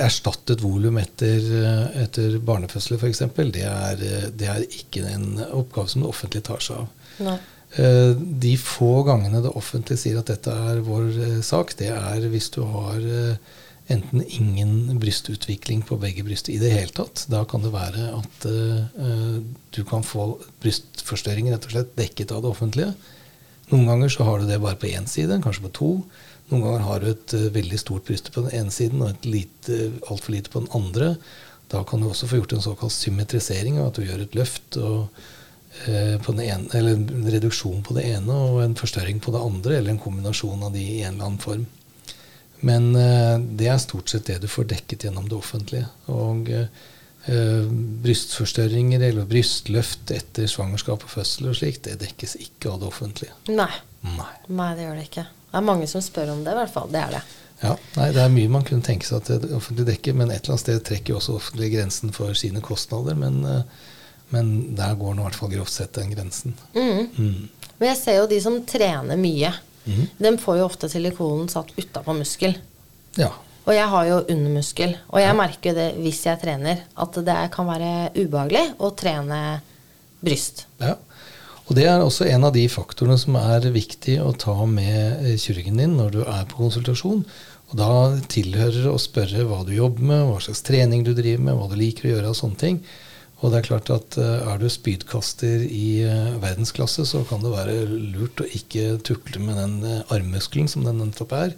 erstattet volum etter, eh, etter barnefødsler f.eks., det, er, det er ikke en oppgave som det offentlige tar seg av. Nei. Eh, de få gangene det offentlige sier at dette er vår eh, sak, det er hvis du har eh, enten ingen brystutvikling på begge bryster i det hele tatt. Da kan det være at uh, du kan få brystforstørring rett og slett dekket av det offentlige. Noen ganger så har du det bare på én side, kanskje på to. Noen ganger har du et uh, veldig stort bryst på den ene siden og et lite, altfor lite på den andre. Da kan du også få gjort en såkalt symmetrisering, at du gjør et løft og, uh, ene, eller en reduksjon på det ene og en forstørring på det andre, eller en kombinasjon av de i en eller annen form. Men uh, det er stort sett det du får dekket gjennom det offentlige. Og uh, brystforstørringer eller brystløft etter svangerskap og fødsel og slikt, det dekkes ikke av det offentlige. Nei. Nei. Nei, det gjør det ikke. Det er mange som spør om det, i hvert fall. Det er det. Ja, nei, Det er mye man kunne tenke seg at det offentlige dekker, men et eller annet sted trekker jo også offentlig grensen for sine kostnader. Men, uh, men der går nå i hvert fall grovt sett den grensen. Mm. Mm. Men jeg ser jo de som trener mye. Mhm. De får jo ofte silikonen satt utapå muskel. Ja. Og jeg har jo undermuskel. Og jeg merker jo det hvis jeg trener, at det kan være ubehagelig å trene bryst. Ja. Og Det er også en av de faktorene som er viktig å ta med eh, kirurgen din når du er på konsultasjon. Og Da tilhører det å spørre hva du jobber med, hva slags trening du driver med, hva du liker å gjøre og sånne ting. Og det Er klart at eh, er du spydkaster i eh, verdensklasse, så kan det være lurt å ikke tukle med den eh, armmuskelen som den nettopp er.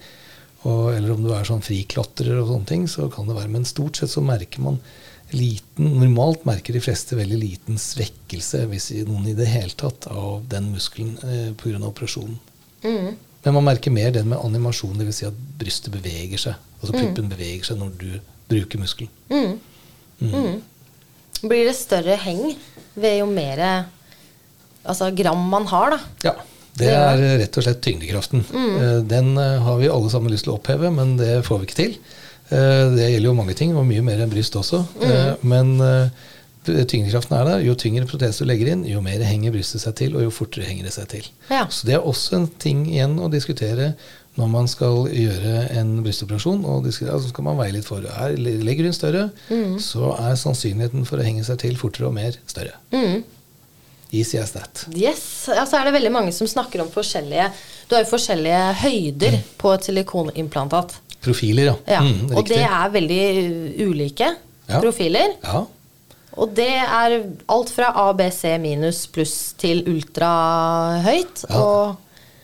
Og, eller om du er sånn friklatrer og sånne ting, så kan det være. Men stort sett så merker man liten Normalt merker de fleste veldig liten svekkelse, hvis noen i det hele tatt, av den muskelen eh, pga. operasjonen. Mm. Men man merker mer den med animasjon, dvs. Si at brystet beveger seg. Altså puppen beveger seg når du bruker muskelen. Mm. Blir det større heng ved jo mer altså, gram man har, da? Ja. Det er rett og slett tyngdekraften. Mm. Den eh, har vi alle sammen lyst til å oppheve, men det får vi ikke til. Eh, Det gjelder jo mange ting, og mye mer enn bryst også. Mm. Men eh, tyngdekraften er der. Jo tyngre protese du legger inn, jo mer henger brystet seg til, og jo fortere henger det seg til. Ja. Så det er også en ting igjen å diskutere når man skal gjøre en brystoperasjon. og diskutere, altså skal man veie litt for. Er, legger du inn større, så er sannsynligheten for å henge seg til fortere og mer større. Mm. Easy as that. Yes. Altså så er det veldig mange som snakker om forskjellige Du har jo forskjellige høyder på et silikonimplantat. Profiler, ja. Ja. Mm, og det er veldig uh, ulike Ja. profiler. Ja. Og det er alt fra ABC minus pluss til ultrahøyt Ja. og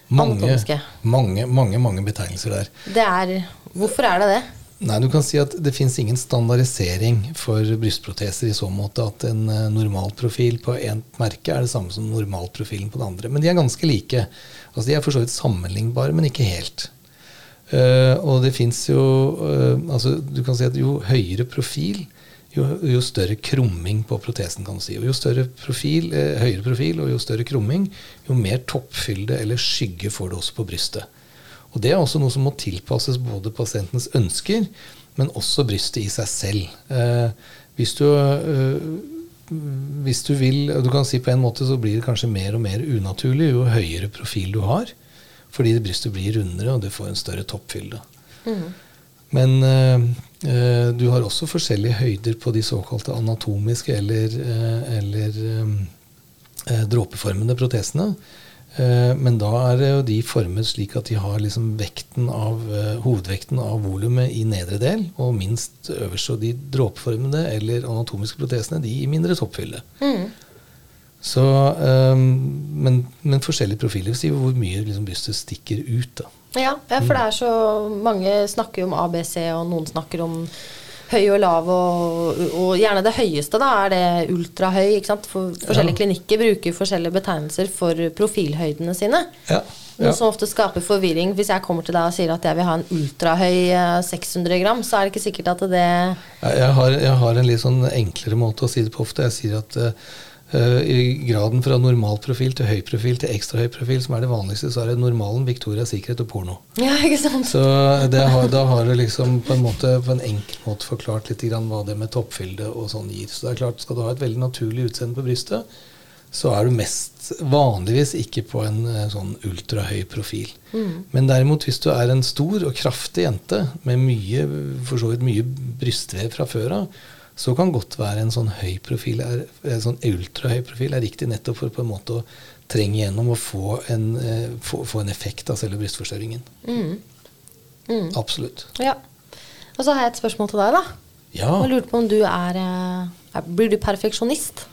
Mange, mange, mange, mange betegnelser der. Det er Hvorfor er det det? Nei, du kan si at Det fins ingen standardisering for brystproteser i så måte at en normal normalprofil på ett merke er det samme som normalprofilen på det andre. Men de er ganske like. Altså De er for så vidt sammenlignbare, men ikke helt. Uh, og det fins jo uh, altså Du kan si at jo høyere profil, jo, jo større krumming på protesen, kan du si. Og jo større profil, eh, høyere profil og jo større krumming, jo mer toppfylde eller skygge får du også på brystet. Og Det er også noe som må tilpasses både pasientens ønsker, men også brystet i seg selv. Eh, hvis, du, eh, hvis du vil Du kan si på en måte så blir det kanskje mer og mer unaturlig jo høyere profil du har. Fordi brystet blir rundere, og du får en større toppfylde. Men eh, eh, du har også forskjellige høyder på de såkalte anatomiske eller, eh, eller eh, eh, dråpeformede protesene. Eh, Men da er jo de formet slik at de har liksom vekten av, eh, hovedvekten av volumet i nedre del, og minst øverst. Og de dråpeformede eller anatomiske protesene de i mindre toppfylde. Så, eh, men, men forskjellige profiler vil si hvor mye liksom brystet stikker ut. da. Ja, for det er så Mange snakker jo om ABC, og noen snakker om høy og lav, og, og gjerne det høyeste, da, er det ultrahøy. ikke sant? For forskjellige Ja. klinikker bruker forskjellige betegnelser for profilhøydene sine. Ja, Noe ja. som ofte skaper forvirring. Hvis jeg kommer til deg og sier at jeg vil ha en ultrahøy eh, 600 gram, så er det ikke sikkert at det Jeg, har, jeg har en litt sånn enklere måte å si det på ofte. Jeg sier at eh, Eh, I graden fra normal profil til høy profil til ekstra høy profil, som er det vanligste, så er det normalen Victoria, sikkerhet og porno. Ja, ikke sant? Så har, da har du liksom på en, måte, på en enkel måte forklart litt grann hva det med toppfylde og sånn gir. Så det er klart, skal du ha et veldig naturlig utseende på brystet, så er du mest vanligvis ikke på en eh, sånn ultrahøy profil. Mm. Men derimot hvis du er en stor og kraftig jente med mye, for så vidt mye brystvev fra før av, så kan godt være en sånn høy profil, er, en sånn ultrahøy profil er riktig nettopp for på en måte å trenge gjennom og få en, eh, få, få en effekt av selve brystforstørringen. Mm. Mm. Absolutt. Ja. Og så har jeg et spørsmål til deg, da. Ja. Jeg lurte på om du er, eh, er Blir du perfeksjonist?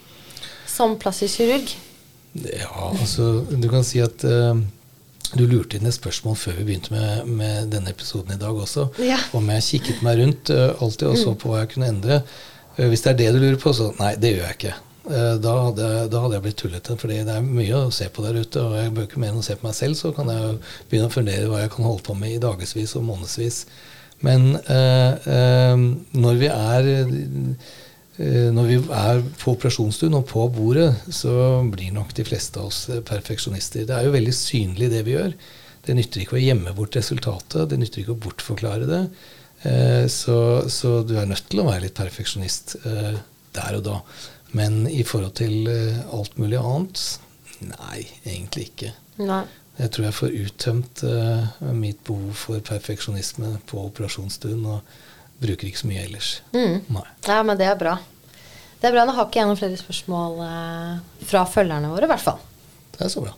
som plastisk kirurg? Ja, altså du kan si at uh, du lurte inn et spørsmål før vi begynte med, med denne episoden i dag også. Ja. Om jeg kikket meg rundt uh, alltid og så mm. på hva jeg kunne endre. Uh, hvis det er det du lurer på, så nei, det gjør jeg ikke. Da hadde, da hadde, jeg blitt tullete. fordi det er mye å se på der ute. Og jeg bør ikke mer enn å se på meg selv, så kan jeg begynne å fundere hva jeg kan holde på med i dagevis og månedsvis. Men når vi er Eh, når vi er på operasjonsstuen og på bordet, så blir nok de fleste av oss perfeksjonister. Det er jo veldig synlig, det vi gjør. Det nytter ikke å gjemme bort resultatet. Det nytter ikke å bortforklare det. Eh, så, så du er nødt til å være litt perfeksjonist eh, der og da. Men i forhold til alt mulig annet nei, egentlig ikke. Nei. Jeg tror jeg får uttømt mitt behov for perfeksjonisme på operasjonsstuen. og bruker ikke så mye ellers. Mm. Ja, men det er bra. Det er bra. Nå har ikke jeg noen flere spørsmål eh, fra følgerne våre, i hvert fall. Det er så bra.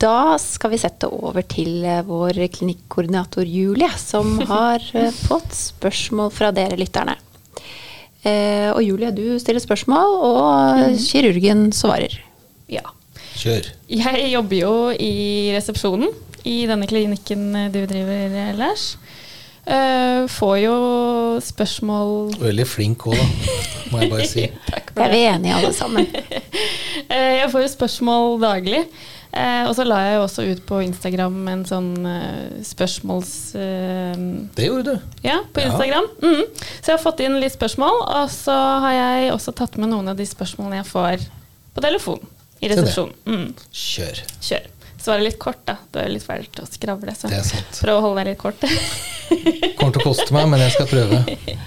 Da skal vi sette over til eh, vår klinikkoordinator Julie, som har eh, fått spørsmål fra dere lytterne. Eh, og Julie, du stiller spørsmål, og mm. kirurgen svarer. Ja. Kjør. Jeg jobber jo i resepsjonen i denne klinikken du driver, Lars. Uh, får jo spørsmål Veldig flink òg, da, må jeg bare si. Takk for det. Er vi enige alle sammen? uh, jeg får jo spørsmål daglig. Uh, og så la jeg jo også ut på Instagram en sånn spørsmåls... det gjorde du? Ja, på Instagram. Ja. Mm. Så jeg har fått inn litt spørsmål, og så har jeg også tatt med noen av de spørsmålene jeg får på telefon i resepsjonen. Mm. Kjør. Kjør. Svare litt kort, da. Du er litt fælt å skravle, så prøv å holde deg litt kort. Kommer til å koste meg, men jeg skal prøve.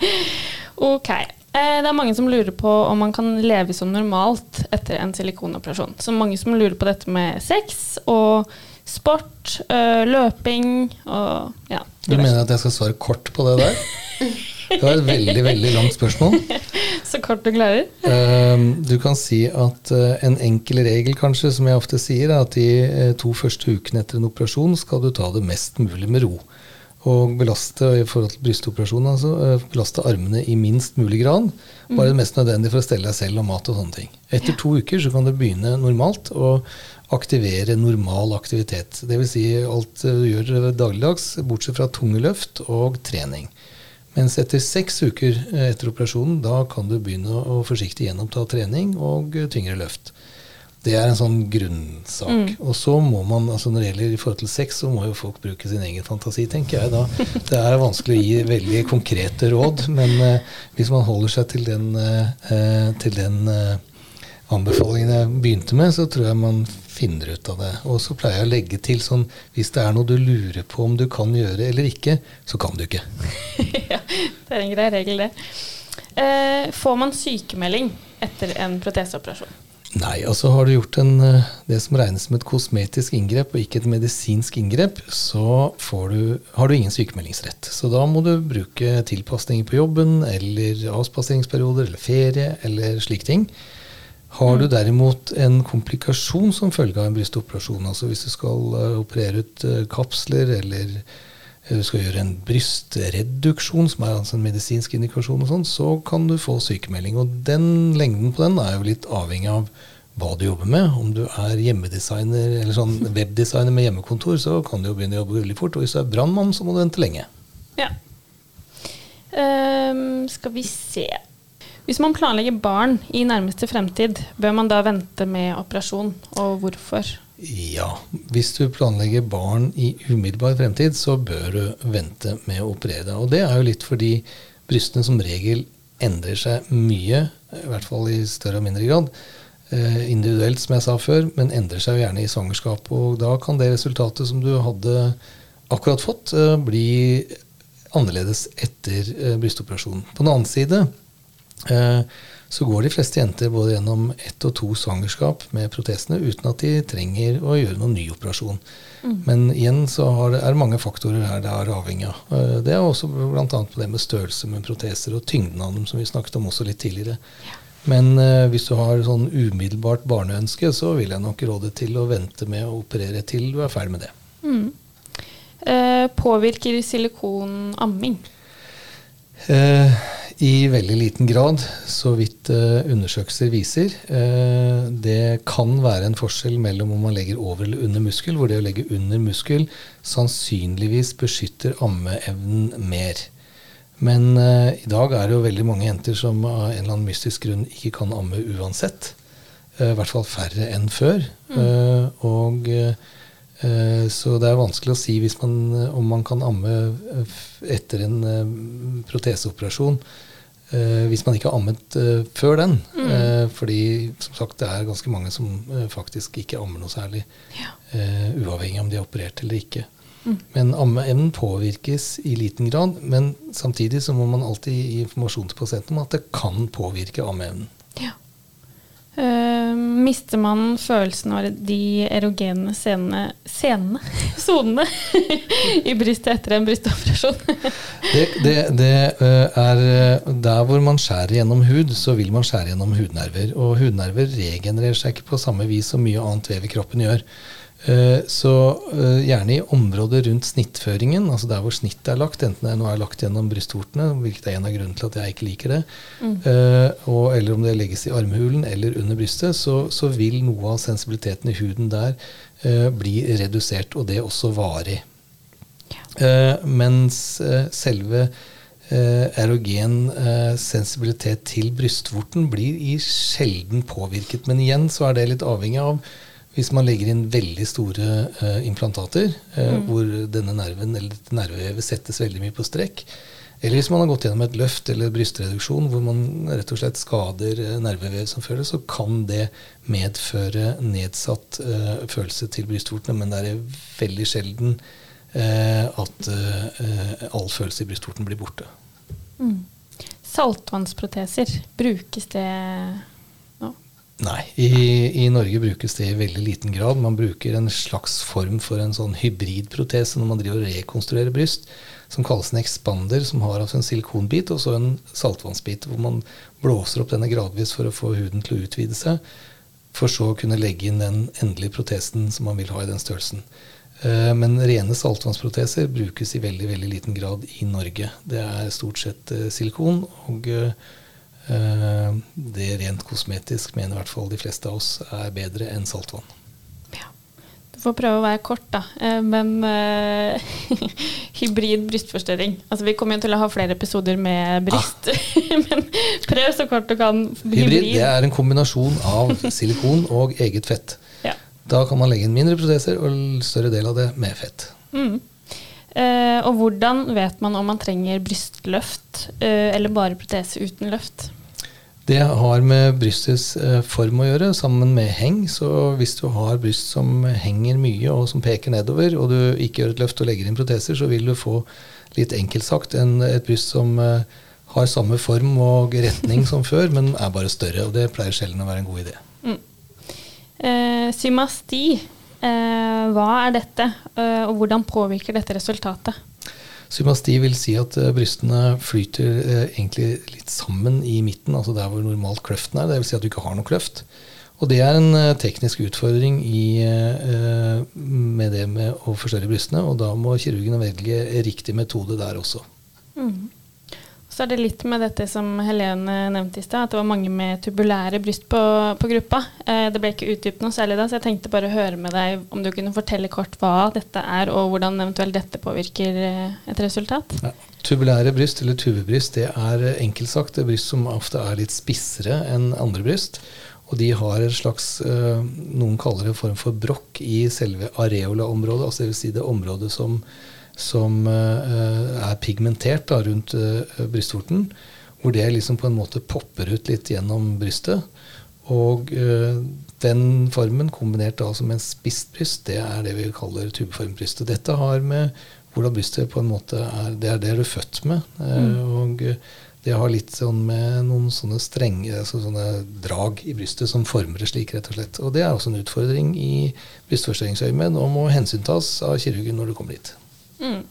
ok. Eh, det er mange som lurer på om man kan leve som normalt etter en silikonoperasjon. Så mange som lurer på dette med sex og sport, øh, løping og ja. Du mener at jeg skal svare kort på det der? Det var et veldig, veldig langt spørsmål. Så kort du klarer. Ehm, du kan si at eh, en enkel regel, kanskje, som jeg ofte sier, er at de eh, to første ukene etter en operasjon skal du ta det mest mulig med ro. Og belaste i forhold til brystoperasjon, altså, eh, belaste armene i minst mulig grad. Bare det mest nødvendige for å stelle deg selv og mat og sånne ting. Etter to uker så kan du begynne normalt å aktivere normal aktivitet. Dvs. Si alt du gjør dagligdags, bortsett fra tunge løft og trening. Mens etter seks uker eh, etter operasjonen, da kan du begynne å forsiktig gjenoppta trening og eh, tyngre løft. Det er en sånn grunnsak. Mm. Og så må man, altså når det gjelder i forhold til sex, så må jo folk bruke sin egen fantasi, tenker jeg da. Det er vanskelig å gi veldig konkrete råd, men uh, hvis man holder seg til den, uh, til den uh, anbefalingen jeg begynte med, så tror jeg man finner ut av det. Og så pleier jeg å legge til sånn hvis det er noe du lurer på om du kan gjøre eller ikke, så kan du ikke. ja, det er en grei regel, det. Får man sykemelding etter en proteseoperasjon? Nei, altså har du gjort en, eh, det som regnes som et kosmetisk inngrep, og ikke et medisinsk inngrep, så du, har du ingen sykemeldingsrett. Så da må du bruke tilpasninger på jobben, eller avspaseringsperioder, eller ferie, eller slike ting. Har du mm. derimot en komplikasjon som følge av en brystoperasjon, altså hvis du skal uh, operere ut uh, kapsler, eller du skal gjøre en brystreduksjon, som er altså en medisinsk indikasjon, og sånn, så kan du få sykemelding. Og den lengden på den er jo litt avhengig av hva du jobber med. Om du er hjemmedesigner eller sånn webdesigner med hjemmekontor, så kan du jo begynne å jobbe veldig fort. Og hvis du er brannmann, så må du vente lenge. Ja. Um, skal vi se hvis man planlegger barn i nærmeste fremtid, bør man da vente med operasjon, og hvorfor? Ja. Hvis du planlegger barn i umiddelbar fremtid, så bør du vente med å operere deg. Og det er jo litt fordi brystene som regel endrer seg mye, i hvert fall i større og mindre grad, eh, individuelt, som jeg sa før, men endrer seg jo gjerne i svangerskap. Og da kan det resultatet som du hadde akkurat fått, eh, bli annerledes etter eh, brystoperasjonen. På den annen side så går de fleste jenter både gjennom ett og to svangerskap med protesene uten at de trenger å gjøre noen ny operasjon. Mm. Men igjen så det, er det mange faktorer her det er avhengig av. Det er også bl.a. på det med størrelse med proteser og tyngden av dem, som vi snakket om også litt tidligere. Ja. Men uh, hvis du har sånn umiddelbart barneønske, så vil jeg nok råde til å vente med å operere til du er ferdig med det. Mm. Eh, påvirker silikon amming? Uh, I veldig liten grad, så vidt undersøkelser viser. det kan være en forskjell mellom om man legger over eller under muskel, hvor det å legge under muskel sannsynligvis beskytter ammeevnen mer. Men uh, i dag er det jo veldig mange jenter som av en eller annen mystisk grunn ikke kan amme uansett. I hvert fall færre enn før. Mm. Og Så det er vanskelig å si man, om man kan amme etter en proteseoperasjon. hvis man ikke har ammet før den. Mm. fordi som sagt, det er ganske mange som faktisk ikke ammer noe særlig. Ja. uavhengig om de er operert eller ikke. Men ammeevnen påvirkes i liten grad. Men samtidig så må man alltid gi informasjon til pasienten om at det kan påvirke ammeevnen. Uh, mister man følelsen av de erogene scenene, scenene sonene i brystet etter en brystoperasjon? det, det, det uh, er eh, Der hvor man skjærer gjennom hud, så vil man skjære gjennom hudnerver. Og hudnerver regenererer seg ikke på samme vis som mye annet vev i kroppen gjør. Eh, så eh, gjerne i området rundt snittføringen, altså der hvor snittet er lagt, enten det nå er lagt gjennom brystvortene, hvilket er en av grunnene til at jeg ikke liker det, mm. og, eller om det legges i armhulen eller under brystet, så, så, vil noe av sensibiliteten i huden der bli redusert, og det også varig. Ja. mens selve erogen sensibilitet til brystvorten blir i sjelden påvirket. Men igjen så er det litt avhengig av hvis man legger inn veldig store uh, implantater, uh, mm. hvor denne nerven eller dette nervevevet settes veldig mye på strekk, eller hvis man har gått gjennom et løft eller brystreduksjon hvor man rett og slett skader uh, nervevev som føles, så kan det medføre nedsatt følelse til brystvortene. Men det er veldig sjelden at all følelse i brystvorten blir borte. Mm. Saltvannsproteser, brukes det Nei, i, i, Norge brukes det i veldig liten grad. Man bruker en slags form for en sånn hybridprotese når man driver og rekonstruerer bryst, som kalles en expander, som har altså en silikonbit og så en saltvannsbit, hvor man blåser opp denne gradvis for å få huden til å utvide seg, for så å kunne legge inn den endelige protesen som man vil ha i den størrelsen. Eh, men rene saltvannsproteser brukes i veldig veldig liten grad i Norge. Det er stort sett eh, silikon og eh, Eh, det rent kosmetisk mener i hvert fall de fleste av oss er bedre enn saltvann. Ja. Du får prøve å være kort, da. Eh, men uh, hybrid brystforstørring altså, Vi kommer jo til å ha flere episoder med bryst, ah. men prøv så kort du kan. Hybrid, hybrid det er en kombinasjon av silikon og eget fett. Ja. Da kan man legge inn mindre proteser og større del av det med fett. Mm. Uh, og hvordan vet man om man trenger brystløft uh, eller bare protese uten løft? Det har med brystets uh, form å gjøre, sammen med heng. Så hvis du har bryst som henger mye og som peker nedover, og du ikke gjør et løft og legger inn proteser, så vil du få litt enkelt sagt en, et bryst som har samme form og retning som før, men er bare større. Og det pleier sjelden å være en god idé. Mm. symasti Eh, hva er dette, eh, og hvordan påvirker dette resultatet? Symasti vil si at uh, brystene flyter egentlig litt sammen i midten, altså der hvor normalt kløften er. Vil si at du ikke har noe kløft. Og det er en teknisk utfordring i, med det med å forstørre brystene, og da må kirurgene velge riktig metode der også. Så er det litt med dette som Helene nevnte i stad, at det var mange med tubulære bryst på, på gruppa. Eh, det ble ikke utdypet noe særlig da, så jeg tenkte bare å høre med deg om du kunne fortelle kort hva dette er, og hvordan eventuelt dette påvirker eh, et resultat. Ja. Tubulære bryst, eller tubebryst, det er enkelt sagt det bryst som ofte er litt spissere enn andre bryst. Og de har en slags eh, Noen kaller det en form for brokk i selve areola-området. altså Dvs. Si det området som, som eh, er pigmentert da, rundt eh, brystvorten. Hvor det liksom på en måte popper ut litt gjennom brystet. Og øh, den formen, kombinert da med en spist bryst, det er det vi kaller tubeformbryst. Og dette har med hvordan brystet på en måte er Det er det du er født med. Mm. Og det har litt sånn med noen sånne strenge altså sånne drag i brystet som former det slik, rett og slett. Og det er også en utfordring i brystforstørringsøyemed og må hensyntas av kirurgen når du kommer dit. Mm.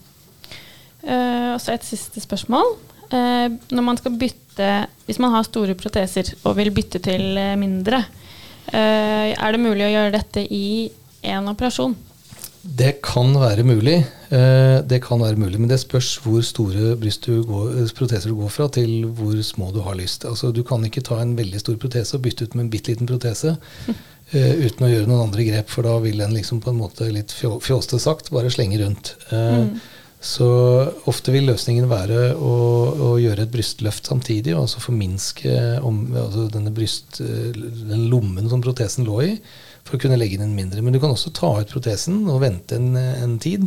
Uh, og så et siste spørsmål. Uh, når man skal bytte Hvis man har store proteser og vil bytte til mindre, uh, er det mulig å gjøre dette i én operasjon? Det kan være mulig. Eh, det kan være mulig, Men det spørs hvor store du går, eh, proteser du går fra, til hvor små du har lyst. Altså, du kan ikke ta en veldig stor protese og bytte ut med en bitte liten protese uten å gjøre noen andre grep, for da vil den liksom på en måte litt fjåste sagt bare slenge rundt. Uh, mm. Så ofte vil løsningen være å, å, gjøre et brystløft samtidig, og altså forminske om, altså denne bryst, den lommen som protesen lå i for å kunne legge inn en mindre. Men du kan også ta ut protesen og vente en, en tid.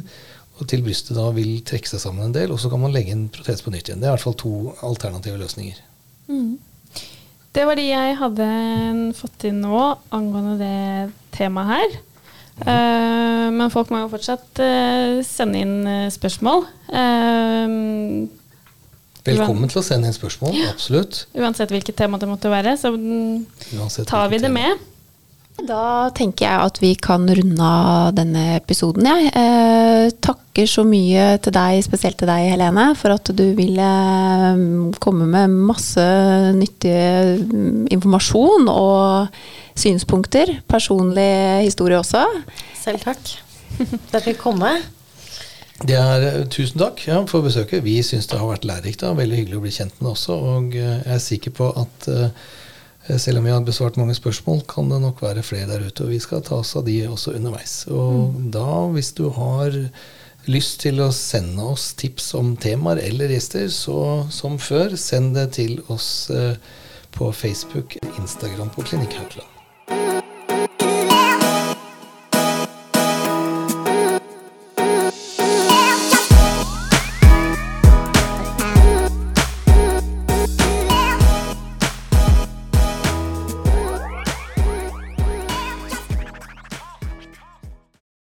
Og til brystet da vil trekke seg sammen en del, og så kan man legge en protese på nytt igjen. Det er i hvert fall to alternative løsninger. Mm. Det var de jeg hadde fått inn nå angående det temaet her. Uh, men folk må jo fortsatt uh, sende inn uh, spørsmål. Velkommen til å sende inn spørsmål, absolutt. Uansett hvilket tema det måtte være, så tar vi det med. Da tenker jeg at vi kan runde av denne episoden. Jeg eh, takker så mye til deg, spesielt til deg Helene, for at du ville mm, komme med masse nyttig mm, informasjon og synspunkter. Personlig historie også. Selv takk for fikk komme. Det er, eh, tusen takk ja, for besøket. Vi syns det har vært lærerikt. Veldig hyggelig å bli kjent med det også. Og eh, jeg er sikker på at uh, Eh, selv om vi har besvart mange spørsmål, kan det nok være flere der ute. Og vi skal ta oss av de også underveis. Og mm. da, hvis du har lyst til å sende oss tips om temaer eller gjester, så som før, send det til oss eh, på Facebook, Instagram på Klinikk Haukeland.